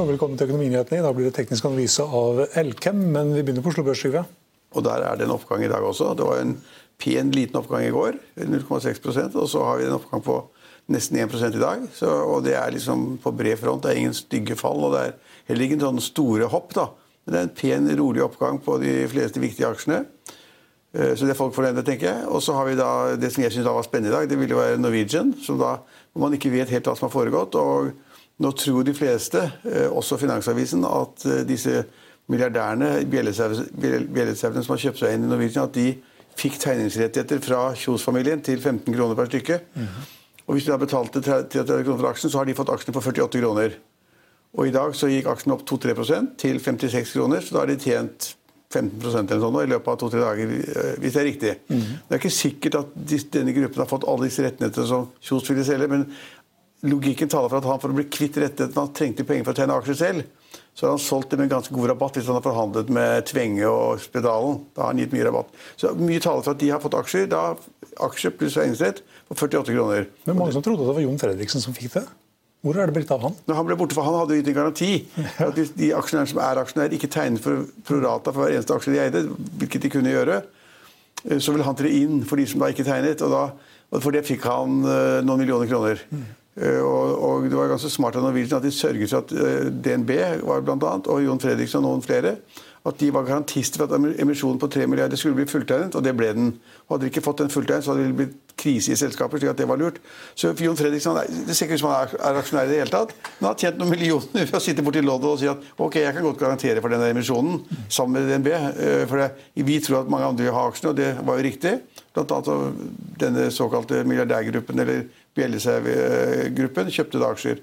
Og velkommen til Økonominyhetene. I dag blir det teknisk analyse av Elkem, men vi begynner på Oslo Børs. Trygve. Og der er det en oppgang i dag også. Det var en pen, liten oppgang i går, 0,6% og så har vi en oppgang på nesten 1% i dag. Så, og det er liksom på bred front. Det er ingen stygge fall, og det er heller ingen sånne store hopp. da. Men det er en pen, rolig oppgang på de fleste viktige aksjene. Eh, Så det er folk fornøyde, tenker jeg. Og så har vi da det som jeg syns var spennende i dag, det ville være Norwegian, som da, hvor man ikke vet helt hva som har foregått. og nå tror de fleste, eh, også Finansavisen, at eh, disse milliardærene, bjellesauene som har kjøpt seg inn i Norwegian, at de fikk tegningsrettigheter fra Kjos-familien til 15 kroner per stykke. Og hvis de da betalte 33 kroner for aksjen, så har de fått aksjene for 48 kroner. Og i dag så gikk aksjen opp 2-3% til 56 kroner, så da har de tjent 15% eller sånn i løpet av to-tre dager, eh, hvis det er riktig. Det er ikke sikkert at denne gruppen har fått alle disse rettighetene som Kjos ville selge, men logikken taler for at han for å bli kvitt rettighetene han trengte penger for å tegne aksjer selv. Så har han solgt det med ganske god rabatt hvis han har forhandlet med Tvenge og Spedalen. Da har han gitt mye rabatt. Så mye taler for at de har fått aksjer. Da aksjer pluss eiendomsrett for 48 kroner. Men mange som trodde at det var Jon Fredriksen som fikk det. Hvor er det blitt av han? Når han ble borte, for han hadde jo gitt en garanti. At hvis de aksjonærene som er aksjonærer, ikke tegnet for prorata for hver eneste aksje de eide, hvilket de kunne gjøre, eh, så ville han tre inn for de som da ikke tegnet. Og, da, og for det fikk han eh, noen millioner kroner. Eh, Og, og det var ganske smart av Norwegian at de sørget for at eh, DNB var blant annet, og Jon Fredriksen og noen flere at de var garantister for at emisjonen på 3 milliarder skulle bli fulltegnet, og det ble den. Og Hadde de ikke fått den fulltegnet, så hadde det blitt krise i selskapet. slik at det var lurt. Så Jon Fredriksen, Det ser ikke ut som han er aksjonær i det hele tatt, men han har tjent noen millioner ved å sitte borti loddet og si at ok, jeg kan godt garantere for denne emisjonen sammen med DNB. eh, For vi tror at mange andre vil ha aksjene, og det var jo riktig. Blant annet denne såkalte milliardærgruppen eller Bjellesev-gruppen kjøpte da aksjer.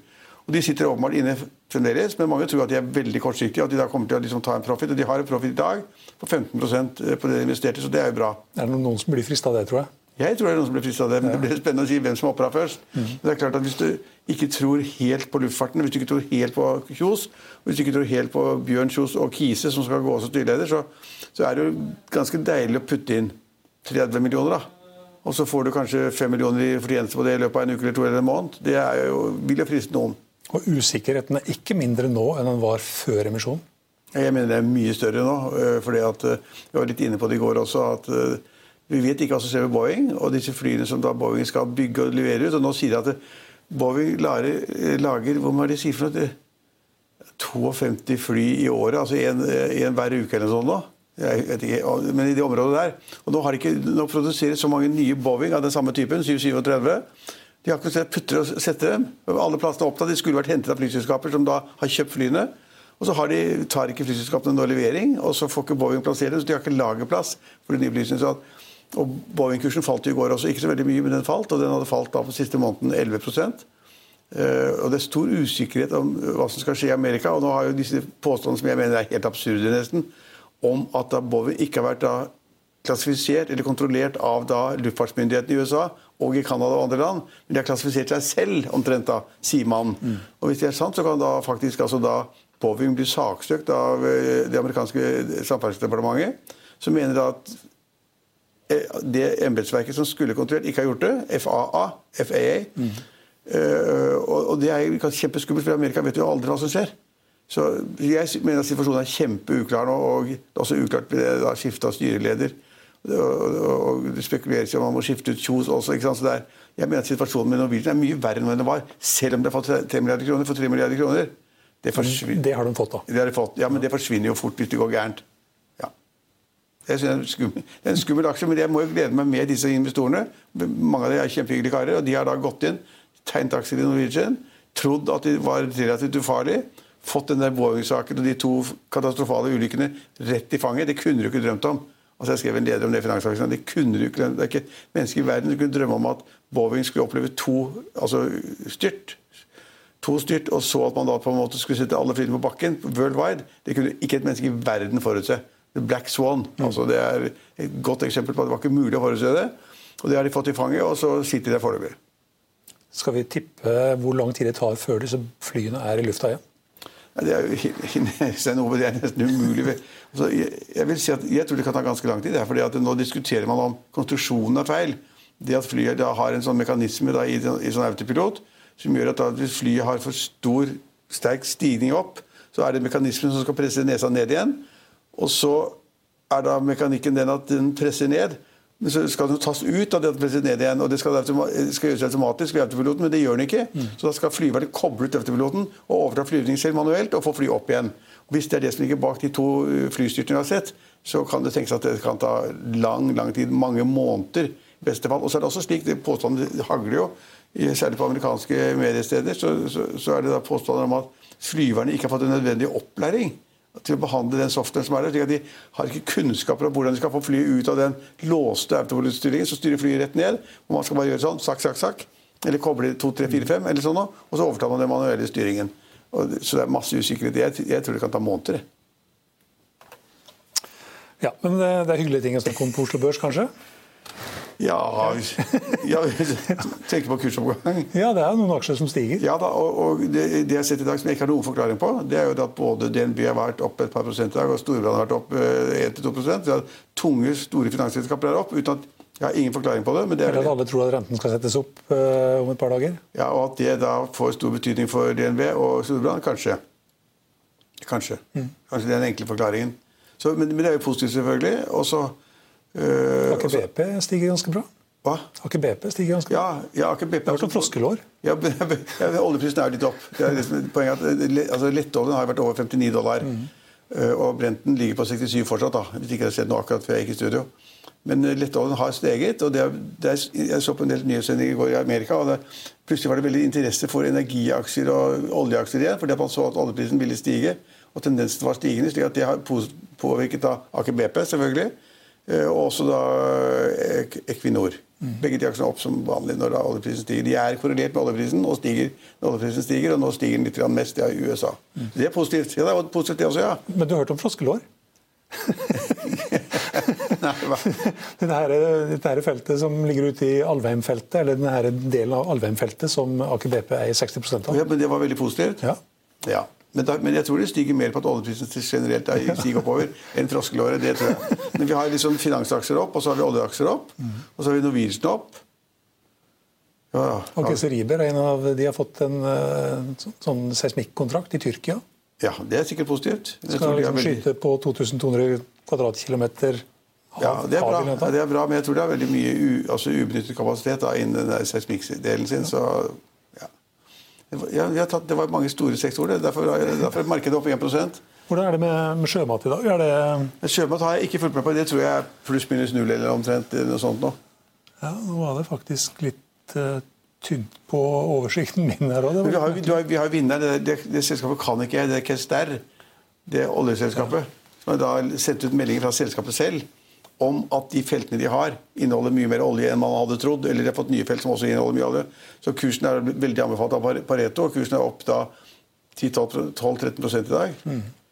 Og De sitter åpenbart inne fremdeles, men mange tror at de er veldig kortsiktige. og at de da kommer til å liksom ta en profit, og De har en profit i dag på 15% på det de investerte, så det er jo bra. Er det noen som blir frista av det, tror jeg? Jeg tror det er noen som blir frista av det, men det blir spennende å si hvem som hopper av først. Men det er klart at Hvis du ikke tror helt på luftfarten, hvis du ikke tror helt på Kjos, og hvis du ikke tror helt på Bjørn Kjos og Kise, som skal gå som styreleder, så, så er det jo ganske deilig å putte inn 30 millioner. da. Og så får du kanskje 5 millioner i fortjeneste på det i løpet av en uke eller to eller en måned. Det er jo, vil jo friste noen. Og usikkerheten er ikke mindre nå enn den var før emisjonen. Jeg mener det er mye større nå. øh, fordi at, øh, Vi var litt inne på det i går også. at øh, Vi vet ikke hva som skjer med Boeing og disse flyene som da Boeing skal bygge og levere ut. og Nå sier de at Boeing lager, lager hvor må de si for noe? 52 fly i året, altså en hver uke eller noe sånt. nå. Jeg vet ikke, men i det området der. Og nå, har de ikke, nå produseres så mange nye Boeing av den samme typen, 737. De har ikke sett putter og sette dem. Alle plassene er opptatt. De skulle vært hentet av flyselskaper som da har kjøpt flyene. Og så de, tar ikke flyselskapene noe levering, og så får ikke Boeing plassere dem. Så de har ikke lagerplass for de nye flyene. Og Boeing-kursen falt i går også. Ikke så veldig mye, men den falt. Og den hadde falt da på siste måneden 11 Eh, og Det er stor usikkerhet om hva som skal skje i Amerika. og Nå har jo disse påstandene som jeg mener er helt absurde, nesten, om at da Boeing ikke har vært da klassifisert eller kontrollert av da luftfartsmyndighetene i USA og i Canada og andre land. Men de har klassifisert seg selv, omtrent, da, sier man. Og hvis det er sant, så kan da faktisk altså da Boeing bli saksøkt av eh, det amerikanske samferdselsdepartementet, som mener at eh, det embetsverket som skulle kontrollert, ikke har gjort det. FAA. FAA. Mm. og, og det er kjempeskummelt, for i Amerika vet du aldri hva som skjer. Så jeg mener at situasjonen er kjempeuklar nå, og det er også uklart med det skifte av styreleder. Og, det spekuleres i om man må skifte ut Kjos også. ikke sant? Så der er, jeg mener at Situasjonen med Norwegian er mye verre enn den var, selv om det har fått 3 milliarder kroner. For 3 milliarder kroner. Det, Det har de fått, da. det har de fått. Ja, men det forsvinner jo fort hvis det går gærent. Ja. Det er skummel, det er en skummel aksje, men jeg må jo glede meg med disse investorene. Mange av dem er kjempehyggelige karer, og de har da gått inn, tegnet aksjer i Norwegian, trodd at de var relativt ufarlige, fått den der Boeing-saken og de to katastrofale ulykkene rett i fanget. Det kunne du ikke drømt om. Altså Jeg skrev en leder om det i Finansavisen. Det kunne du ikke, det er ikke et menneske i verden som kunne drømme om at Boeing skulle oppleve to altså styrt to styrt, og så at man da på en måte skulle sette alle flyene på bakken worldwide. Det kunne ikke et menneske i verden forutse. The Black Swan. altså Det er et godt eksempel på at det var ikke mulig å forutse det. Og det har de fått i fanget, og så sitter de der foreløpig. Skal vi tippe hvor lang tid det tar før disse flyene er i lufta igjen? Det er jo noe, det er nesten umulig. Altså, jeg, jeg vil si at jeg tror det kan ta ganske lang tid. Det er fordi at Nå diskuterer man om konstruksjonen er feil. Det at flyet da har en sånn mekanisme da, i, i sånn autopilot som gjør at da, hvis flyet har for stor, sterk stigning opp, så er det mekanismen som skal presse nesa ned igjen. Og så er da mekanikken den at den presser ned. Så skal den tas ut av det at presser ned igjen. Og det skal, skal gjøres automatisk ved autopiloten, men det gjør den ikke. Så da skal flyvernet koble ut autopiloten og overta flyvningen selv manuelt og få fly opp igjen. Hvis det er det som ligger bak de to uh, flystyrtene vi har sett, så kan det tenkes at det kan ta lang, lang tid. Mange måneder i beste fall. Og så er det også slik, det påstanden hagler jo, særlig på amerikanske mediesteder, så, så, så er det da påstander om at flyverne ikke har fått en nødvendig opplæring til å behandle den softwaren som er der. De har ikke kunnskaper om hvordan de skal få flyet ut av den låste autopilotstyringen. Så styrer flyet rett ned. og Man skal bare gjøre sånn, sakk, sakk, sakk. Eller koble 2, 3, 4, 5, eller sånn, og så overtar man den manuelle styringen. Så det er masse usikkerhet. Jeg, jeg tror det kan ta måneder. Ja, men det, det er hyggelige ting å snakke om på Oslo Børs, kanskje? Ja, ja Tenker på kursoppgang. Ja, det er noen aksjer som stiger. Ja da, og, og det, det jeg har sett i dag som jeg ikke har noen forklaring på, det er jo at både DNB har vært opp et par prosent i dag, og Storbrann har vært opp eh, 1-2 prosent. Så at Tunge, store finansselskaper er opp uten at jeg har ingen forklaring på det. men det er at alle tror at renten skal settes opp eh, om et par dager. Ja, Og at det da får stor betydning for DNB og Storbrann? Kanskje. Kanskje. Kanskje det er den enkle forklaringen. Så, men, men det er jo positivt, selvfølgelig. Og så øh, Aker BP stiger ganske bra. Hva? Aker BP stiger ganske bra. Ja, ja Aker BP Det har vært froskelår. Ja, Oljeprisen er jo litt opp. Det er liksom poenget at altså, Lettoljen har vært over 59 dollar. Mm. Og Brenten ligger på 67 fortsatt, da, hvis ikke jeg har sett noe akkurat før jeg gikk i studio. Men eh, lettoljen har steget. og det er, det er, Jeg så på en del nyhetssendinger i går i Amerika. og det, Plutselig var det veldig interesse for energiaksjer og oljeaksjer igjen. fordi man så at oljeprisen ville stige. Og tendensen var stigende. slik at det har påvirket da Aker BP, selvfølgelig. Eh, Og også da eh, Equinor. Begge de aksjene er opp som vanlig når oljeprisen stiger. De er korrelert med oljeprisen og stiger når oljeprisen stiger, og nå stiger den litt mest i USA. Så det er positivt. Ja, det er positivt det også, ja. Men du har hørt om froskelår? Dette, her, feltet som ligger ute i Alvheim-feltet, eller denne delen av Alvheim-feltet som Aker BP eier 60 av. Ja, men det var veldig positivt. Ja. Ja. Men, da, men jeg tror det stiger mer på at oljeprisen generelt er, stiger oppover enn froskelåret. Det tror jeg. Men vi har liksom finansaksjer opp, og så har vi oljeaksjer opp. Og så har vi Norwegian opp. Ja, Og ja. Geseriber er en av de har fått en eh, så- sånn seismikkontrakt i Tyrkia. ja, det er sikkert positivt. Jeg Skal liksom veldig- skyte på 2200 kvadratkilometer Ja, det er, bra, hav ja, det er bra, men jeg tror det er veldig mye u, altså ubenyttet kapasitet da, innen seismikkdelen sin. Så, ja. Var- ja, tatt, det var mange store sektorer. Derfor, derfor er markedet opp 1% Hvordan er det med, med sjømat i dag? Det, Sjømat har jeg ikke fulgt med på. Det tror jeg er pluss-minus null eller omtrent noe sånt nå. ja, nå var det faktisk litt uh, tynt på oversikten min her òg. Vi har, jo har, vi har vinneren. Det, det, det selskapet kan ikke jeg. Det er Kester. Det er oljeselskapet. Som har da sendt ut meldinger fra selskapet selv om at de feltene de har, inneholder mye mer olje enn man hadde trodd. Eller de har fått nye felt som også inneholder mye olje. Så kursen er veldig anbefalt av Pareto. og Kursen er opp da 10-12-13 i dag.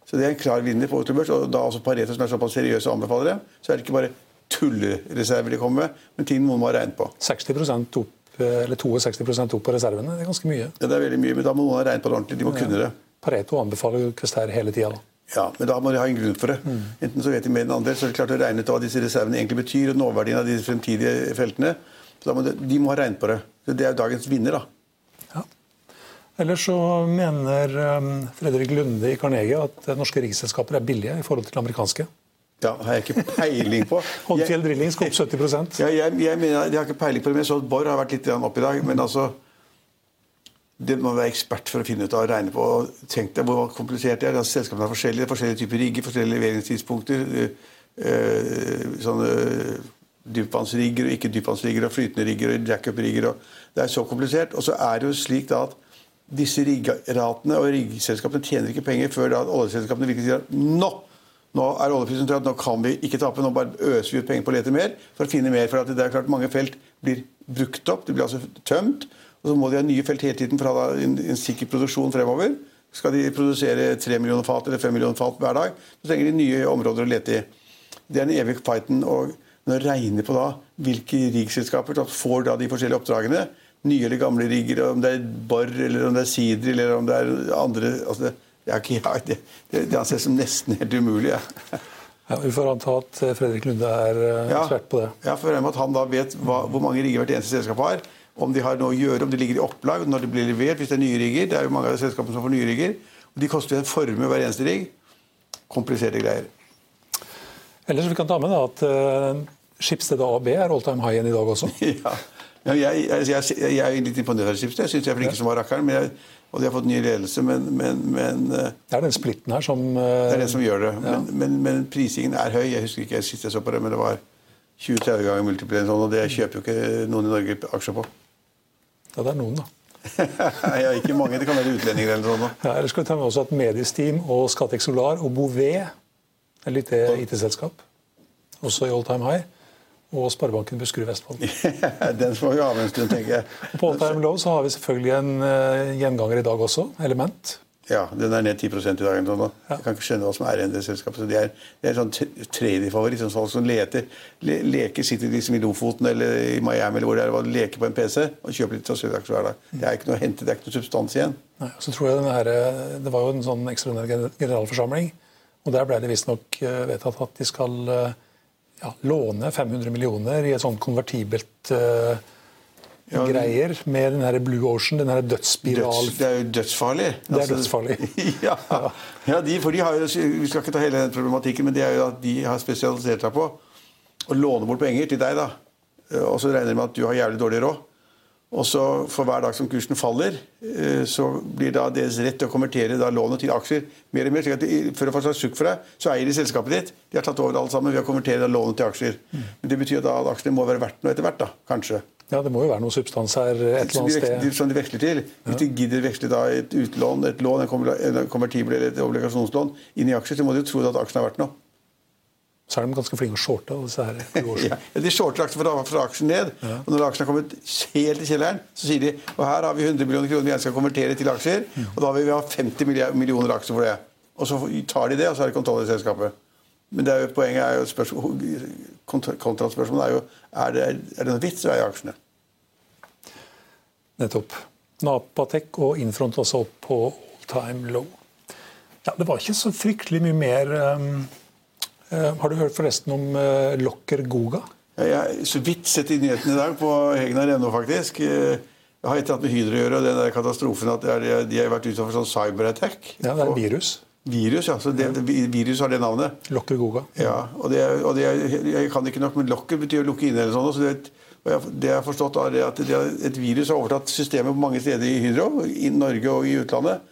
Så det er en klar vinner på Oslo Børs. Og da også Pareto, som er såpass seriøse anbefalere, så er det ikke bare tullereserver de kommer med, men ting noen må ha regnet på. 60 opp, eller 62% opp på reservene. Det er ganske mye. Ja, det er veldig mye, men da må noen ha regnet på det ordentlig. De må kunne det. Pareto anbefaler jo Quester hele tida. Ja, men da må de ha en grunn for det. Enten så vet de mer enn andre, så er det klart å regne ut hva disse reservene egentlig betyr, og nåverdien av de fremtidige feltene. Så må de, de må ha regnet på det. Så Det er jo dagens vinner, da. Ja. Ellers så mener um, Fredrik Lunde i Carnegie at norske riksselskaper er billige i forhold til amerikanske. Ja, har jeg ikke peiling på. Håndfjell Drilling skal opp 70% Ja, jeg, jeg mener, jeg har ikke peiling på det, men jeg så at Borr har vært litt opp i dag. Men altså Det må være ekspert for å finne ut av og regne på. Tenk deg hvor komplisert det er. Altså, selskapene er forskjellige. Forskjellige typer rigger, forskjellige leveringstidspunkter. øh, sånne dypvannsrigger og ikke dypvannsrigger og flytende rigger og jackup-rigger. Det er så komplisert. Og så er det jo slik da at disse riggeratene og riggselskapene tjener ikke penger før da oljeselskapene virkelig sier at nå nå er oljeprisen trøtt, nå kan vi ikke tape, nå bare øser vi ut penger på å lete mer for å finne mer. For det er klart mange felt blir brukt opp, de blir altså tømt. Og så må de ha nye felt hele tiden for å ha en, en sikker produksjon fremover. Skal de produsere 3 millioner fat eller 5 millioner fat hver dag, så trenger de nye områder å lete i. Det er den evige fighten. og når du regner på da hvilke riggselskaper som får da de forskjellige oppdragene, nye eller gamle rigger, om det er Borr eller om det er Sidri eller om det er andre altså det, det, det, det, anses som nesten helt umulig. Ja. Ja, vi får anta at eh, Fredrik Lunde er Ja. ekspert på det. Ja, for jeg regner med at han da vet hva, hvor mange rigger hvert eneste selskap har. Om de har noe å gjøre, om de ligger i opplag når de blir levert, hvis det er nye rigger. Det er jo mange av selskapene som får nye rigger. Og de koster en formue hver eneste rigg. Kompliserte greier. Ellers vi kan ta med da, at uh, Skipsstedet AB er all time high igjen i dag også. ja. Ja, jeg, jeg, jeg, jeg er litt imponert av Skipsted. Jeg syns de er flinke som var rakkeren. Men og de har fått ny ledelse, men, men, men eh, Det er den splitten her som uh, det er det som gjør det. Men, men, men prisingen er høy. Jeg husker ikke sist jeg så på det, men det var 20-30 ganger multiplier sånn, og det kjøper jo ikke noen i Norge aksjer på. Ja, det er noen, da. ja, ikke mange. Det kan være utlendinger eller sånn. Ja, ellers skal vi ta med også at Mediesteam og Scatec Solar og Bouvet, et lite IT-selskap, også i all time high, og Sparebanken Buskerud Vestfold. Den får vi ha med en stund, tenker jeg. Og på all time low så har vi selvfølgelig en uh, gjenganger i dag også, Element. Ja, den er ned 10% i dag. Nå. Jeg kan ikke skjønne hva som er igjen i det selskapet. Så det er, det er sånn traderfavoritt. Sånn folk som leter, le, leker, sitter liksom i Lofoten eller i Miami eller hvor det er, leker på en PC og kjøper litt aksjer hver dag. Det er ikke noe å hente, det er ikke noe substans igjen. Nei, så tror jeg den her, eh, Det var jo en sånn ekstraordinær generalforsamling, og der ble det visstnok uh, vedtatt at de skal uh, ja, låne 500 millioner i et sånt konvertibelt uh, Ja, det- greier med den her Blue Ocean, den her dødsspiral... Døds, det er jo dødsfarlig. Det er dødsfarlig. ja, ja de, for de har jo, Vi skal ikke ta hele den problematikken, men det er jo at de har spesialisert seg på å låne bort penger til deg. da. Og så regner de med at du har jævlig dårlig råd. Og så For hver dag som kursen faller, eh, så blir da deres rett til å konvertere lånet til aksjer mer og mer. slik at de, For å få slags sukk for deg, så eier de selskapet ditt. De har tatt over alt sammen ved å konvertere lånet til aksjer. Men Det betyr da at aksjene må være verdt noe etter hvert. da, kanskje. Ja, det må jo være noe substans her et eller annet sted. som de veksler til. Hvis de gidder veksle da et utlån, et lån, en konvertibel eller et obligasjonslån inn i aksjer, så må de jo tro at aksjen er verdt noe. Så er de ganske flinke å shorte disse her Ja, de shorter aksjen fra, fra aksjen ned. Og når aksjen har kommet helt i kjelleren, så sier de og her har vi 100 millioner kroner vi gjerne skal konvertere til aksjer. Og da vil vi ha 50 millioner aksjer for det. Og så tar de det, og så er det kontroll i selskapet. Men det er jo, poenget er jo spørsmål, kont- kontraspørsmålet er jo er det, er det noen vits i å eie aksjene. Nettopp. Napatek og Infront også opp på all time low. Ja, Det var ikke så fryktelig mye mer um, eh, Har du hørt forresten om uh, Locker Goga? Jeg har så vidt sett i nyhetene i dag på Hegnar.no, faktisk. Eh, Jeg har ikke hatt med Hydro å gjøre, og den der katastrofen at de har vært utsatt for sånn cyberattack. Ja, det er en virus. Virus, ja. Så det, det, virus har det navnet. Locker Goga. Ja, og, det, og det, jeg kan ikke nok, men lokker betyr å lukke inne eller sånn. Så det, det jeg har forstått er at et virus har overtatt systemet på mange steder i Hydro, i Norge og i utlandet.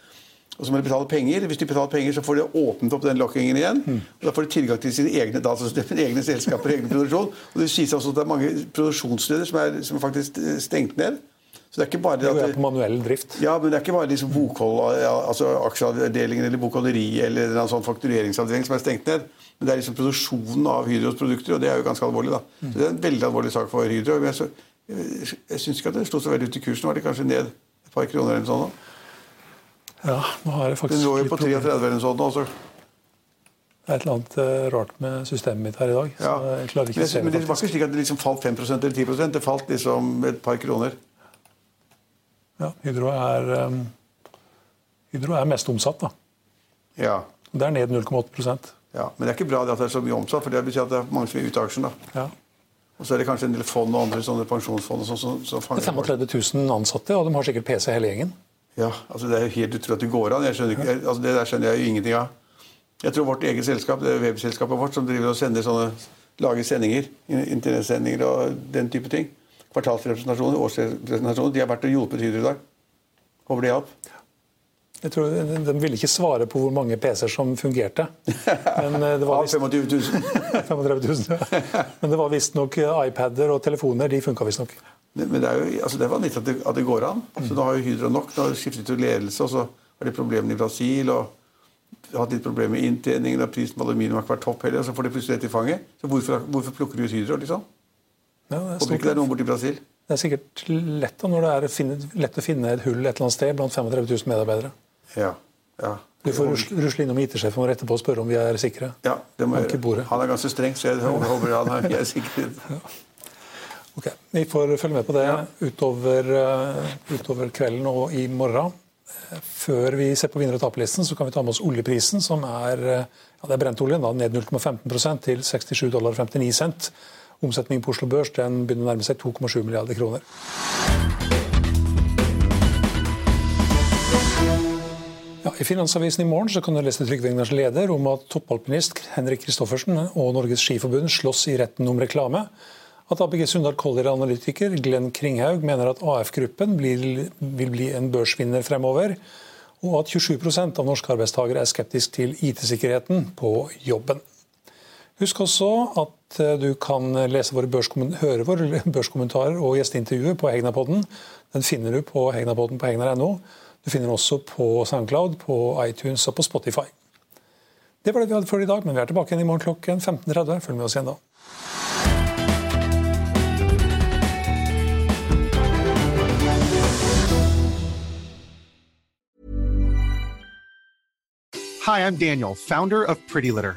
Og så må de betale penger. Hvis de betaler penger, så får de åpnet opp den lokkingen igjen. Og Da får de tilgang til sine egne datasystemer, egne selskaper, egen produksjon. Og det sies også at det er mange produksjonssteder som er, som er faktisk eh, stengt ned. Så det er ikke bare Det det er på manuell drift. ja, men det er ikke bare liksom bokhold, altså aksjeavdelingen eller bokholderi eller en sånn faktureringsavdeling som er stengt ned. Men det er liksom produksjonen av Hydros produkter, og det er jo ganske alvorlig. da. Så Det er en veldig alvorlig sak for Hydro. Men jeg, så, jeg, jeg syns ikke at det slo så veldig ut i kursen. Var det kanskje ned et par kroner eller sånn? nå? Ja, nå har jeg faktisk Den lå jo på 33 eller sånt. nå, så- Det er et eller annet eh, rart med systemet mitt her i dag. Ja. Jeg klarer Men, ikke se jeg, men det. det var ikke slik at det liksom falt 5% eller 10% Det falt liksom et par kroner. Ja, Hydro er, um, Hydro er mest omsatt, da. Ja. Det er ned 0,8% ja. Men det er ikke bra at det er så mye omsatt, for det betyr at det er mange som er ute av aksjen. da. ja. Og så er det kanskje en del fond og andre sånne pensjonsfond og sånt, som som Det er 35 000 ansatte, og de har sikkert PC hele gjengen. Ja, altså Det er helt utrolig at det går an. Jeg skjønner ikke, altså Det der skjønner jeg jo ingenting av. Jeg tror vårt eget selskap, det er webselskapet vårt, som driver og sender sånne, lager sendinger, internettsendinger og den type ting. Kvartalsrepresentasjoner, årsrepresentasjoner. De har vært og hjulpet Hydro i dag. Håper de hjalp. Jeg tror De ville ikke svare på hvor mange PC-er som fungerte. Men eh, det var visst... 25 000. 35 000 ja. Men det var visstnok eh, iPader og telefoner. De funka visstnok. Men det er jo altså det er vanvittig at, det, at det går an. Altså, Nå har jo Hydro nok. Nå har de skiftet ut ledelse, og så har de problemene i Brasil. og hatt litt problemer med inntjeningen, og prisen på aluminium har ikke vært topp heller. og Så får de plutselig rett i fanget. Så hvorfor, hvorfor plukker de ut Hydro, liksom? Ja, det er Håper ikke det er noen borti Brasil. Det er sikkert lett når det er finne, lett å finne et hull et eller annet sted blant 35 000 medarbeidere. Ja, ja. Du får rusle innom IT-sjefen vår etterpå og spørre om vi er sikre. Ja, det må jeg gjøre. Han er ganske streng, så jeg håper han er sikker. Ja. Ok, Vi får følge med på det utover, uh, utover kvelden og i morgen. Før vi ser på vinner- og taperlisten, så kan vi ta med oss oljeprisen, som er, uh, ja, det er brentoljen, da, ned 0,15 til 67 dollar 59 cent. Omsetningen på Oslo Børs den begynner å nærme seg 2,7 milliarder kroner. Ja, I Finansavisen i morgen så kan du lese Trygve Egnars leder om at toppalpinist Henrik Kristoffersen og Norges Skiforbund slåss i retten om reklame. At ABG Sundal Collier-analytiker Glenn Kringhaug mener at AF-gruppen vil bli en børsvinner fremover. Og at 27% av norske arbeidstakere er skeptisk til IT-sikkerheten på jobben. Husk også at eh, du kan våre høre våre børskommentarer og gjesteintervjuer på Hegnapodden. Den finner du på Hegnapodden på hegnar.no. Du finner den også på SoundCloud, på iTunes og på Spotify. Det var det vi hadde for i dag, men vi er tilbake igjen i morgen klokken 15.30. Følg med oss igjen da. Hi, I'm Daniel, founder of Pretty Litter.